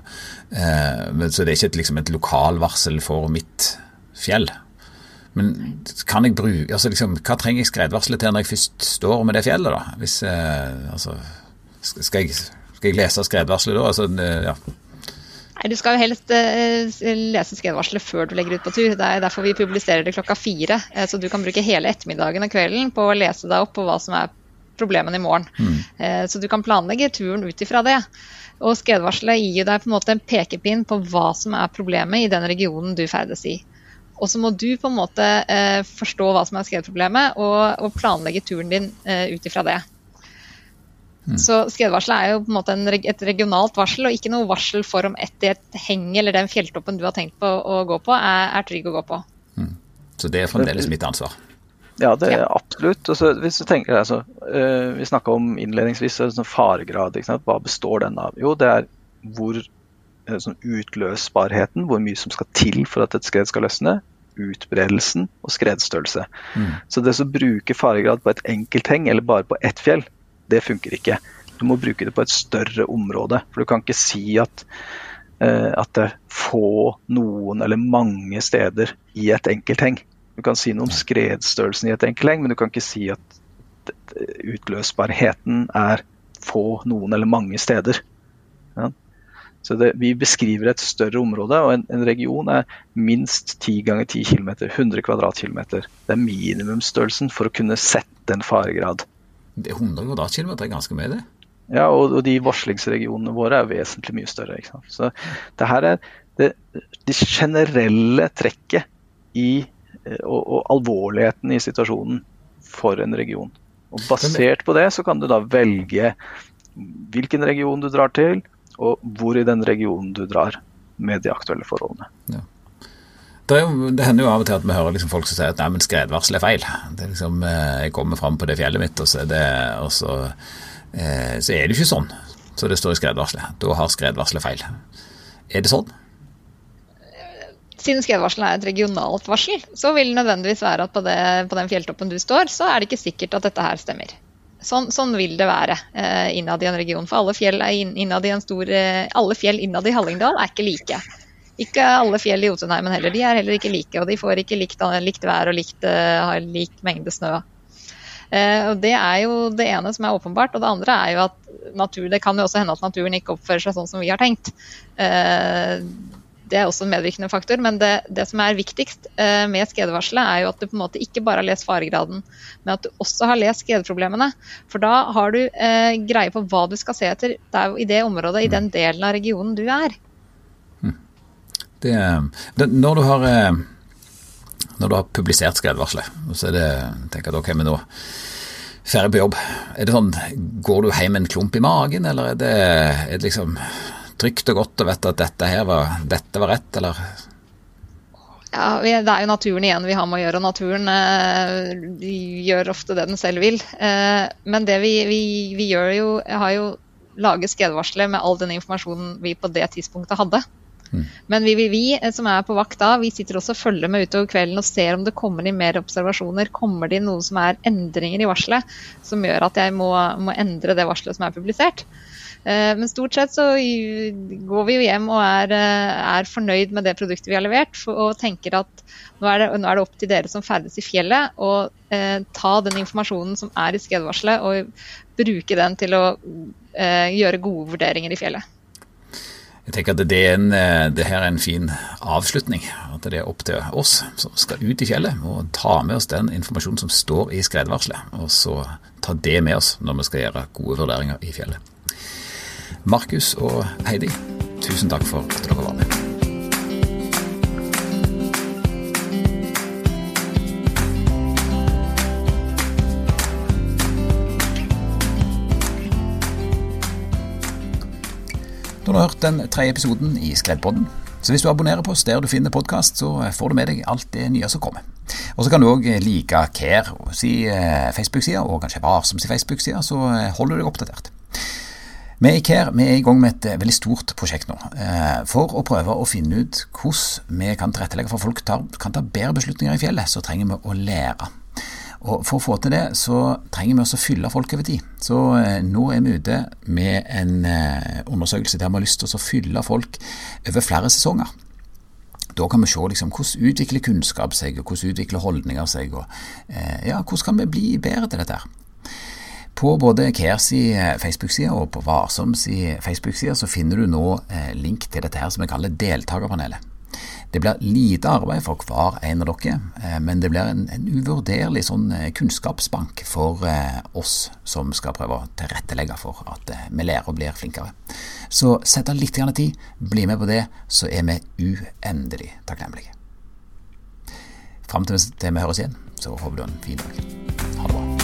Eh, så det er ikke et, liksom et lokalvarsel for mitt fjell. Men kan jeg bruke altså liksom, hva trenger jeg skredvarselet til når jeg først står med det fjellet? da? Hvis, eh, altså, skal, jeg, skal jeg lese skredvarselet da? Altså, ja. Nei, Du skal jo helst uh, lese skredvarselet før du legger ut på tur. Det er derfor vi publiserer det klokka fire. Uh, så du kan bruke hele ettermiddagen og kvelden på å lese deg opp på hva som er problemene i morgen. Mm. Uh, så du kan planlegge turen ut ifra det. Og skredvarselet gir deg på en måte en pekepinn på hva som er problemet i den regionen du ferdes i. Og så må du på en måte forstå hva som er skredproblemet, og, og planlegge turen din ut ifra det. Mm. Så skredvarselet er jo på en måte en, et regionalt varsel, og ikke noe varsel for om et, et heng eller den fjelltoppen du har tenkt på å gå på, er, er trygg å gå på. Mm. Så det er fremdeles mitt ansvar? Ja, det er absolutt. Altså, hvis du tenker altså, uh, Vi snakka om innledningsvis sånn faregrad. Hva består den av? Jo, det er hvor uh, sånn utløsbarheten, hvor mye som skal til for at et skred skal løsne. Utbredelsen og skredstørrelse. Mm. Så det å bruke faregrad på et enkelt heng eller bare på ett fjell, det funker ikke. Du må bruke det på et større område. For du kan ikke si at, uh, at det er få, noen eller mange steder i et enkelt heng. Du kan si noe om skredstørrelsen i et enkelt heng, men du kan ikke si at utløsbarheten er få, noen eller mange steder. Ja. Så det, Vi beskriver et større område, og en, en region er minst 10 ganger 10 km, 100 kvadratkilometer. Det er minimumsstørrelsen for å kunne sette en faregrad. 100 kvadratkilometer er ganske mye, det. Ja, og, og, de varslingsregionene våre er vesentlig mye større. ikke sant? Så det her er det, det generelle trekket i eh, og, og, alvorligheten i situasjonen for en region. Og Basert på det så kan du da velge hvilken region du drar til, og hvor i den regionen du drar med de aktuelle forholdene. Ja. Det, det, hender jo av og til at vi hører liksom folk som sier at nei, men skredvarsel er feil. Er liksom, eh, Jeg kommer fram på det fjellet mitt, og så er det, så, eh, så er det ikke sånn så det står i skredvarselet. Da har skredvarselet feil. Er det sånn? Siden skredvarselet er et regionalt varsel, så vil det nødvendigvis være at på, det, på, den fjelltoppen du står, så er det ikke sikkert at dette her stemmer. Sånn, sånn vil det være eh, innad i en region. For alle fjell, innad i en stor, eh, alle fjell innad i Hallingdal er ikke like. Ikke alle fjell i Jotunheimen heller. De er heller ikke like, og de får ikke likt, likt vær og likt, uh, har lik mengde snø. Uh, og Det er jo det ene som er åpenbart. Og det andre er jo at natur, det kan jo også hende at naturen ikke oppfører seg sånn som vi har tenkt. Uh, det er også en medvirkende faktor. Men det, det som er viktigst med skredvarselet, er jo at du på en måte ikke bare har lest faregraden, men at du også har lest skredproblemene. For da har du greie på hva du skal se etter der, i det området, i den delen av regionen du er. Det, det, når, du har, eh, når du har publisert skredvarselet, så er det tenker at ok, men nå ferdig på jobb. Er det sånn, Går du hjem med en klump i magen, eller er det, er det liksom trygt og godt å vite at dette her var, dette var rett, eller? Ja, Det er jo naturen igjen vi har med å gjøre, naturen eh, gjør ofte det den selv vil. Eh, men det vi, vi, vi gjør jo, har jo laget skredvarselet med all den informasjonen vi på det tidspunktet hadde. Men vi, vi, vi, eh, som er på vakt da, vi sitter også og følger med utover kvelden og ser om det kommer inn mer observasjoner. Kommer det inn noe som er endringer i varselet som gjør at jeg må, må endre det varselet som er publisert. Eh, men stort sett så går vi jo hjem og er, eh, er fornøyd med det produktet vi har levert, og tenker at nå er, det, nå er det opp til dere som ferdes i fjellet, å eh, ta den informasjonen som er i skredvarselet, og bruke den til å eh, gjøre gode vurderinger i fjellet. Jeg tenker at det, er en, eh, det her er en fin avslutning. At det er opp til oss som skal ut i fjellet og ta med oss den informasjonen som står i skredvarselet. Og så ta det med oss når vi skal gjøre gode vurderinger i fjellet. Markus og Heidi, tusen takk for at dere var med. Nå hørt den tredje episoden i Skreddpodden. Så hvis du abonnerer på oss der du finner podkast, så får du med deg alt det nye som kommer. Og så kan du òg like Care si Facebook-side, og kanskje Varsoms Facebook-side, så holder du deg oppdatert. Vi i Care vi er i gang med et veldig stort prosjekt nå, for å prøve å finne ut hvordan vi kan tilrettelegge for at folk tar, kan ta bedre beslutninger i fjellet. Så trenger vi å lære. Og For å få til det, så trenger vi også å fylle folk over tid. Så eh, nå er vi ute med en eh, undersøkelse der vi har lyst til å fylle folk over flere sesonger. Da kan vi se liksom, hvordan utvikler kunnskap seg, og hvordan utvikler holdninger seg, og eh, ja, hvordan kan vi bli bedre til dette. her. På både Cares Facebook-side og på Varsoms Facebook-side så finner du nå eh, link til dette her som vi kaller deltakerpanelet. Det blir lite arbeid for hver en av dere, eh, men det blir en, en uvurderlig sånn eh, kunnskapsbank for eh, oss som skal prøve å tilrettelegge for at vi lærer og blir flinkere. Så sett av litt tid, bli med på det, så er vi uendelig takknemlige. Fram til vi høres igjen, så håper du en fin dag.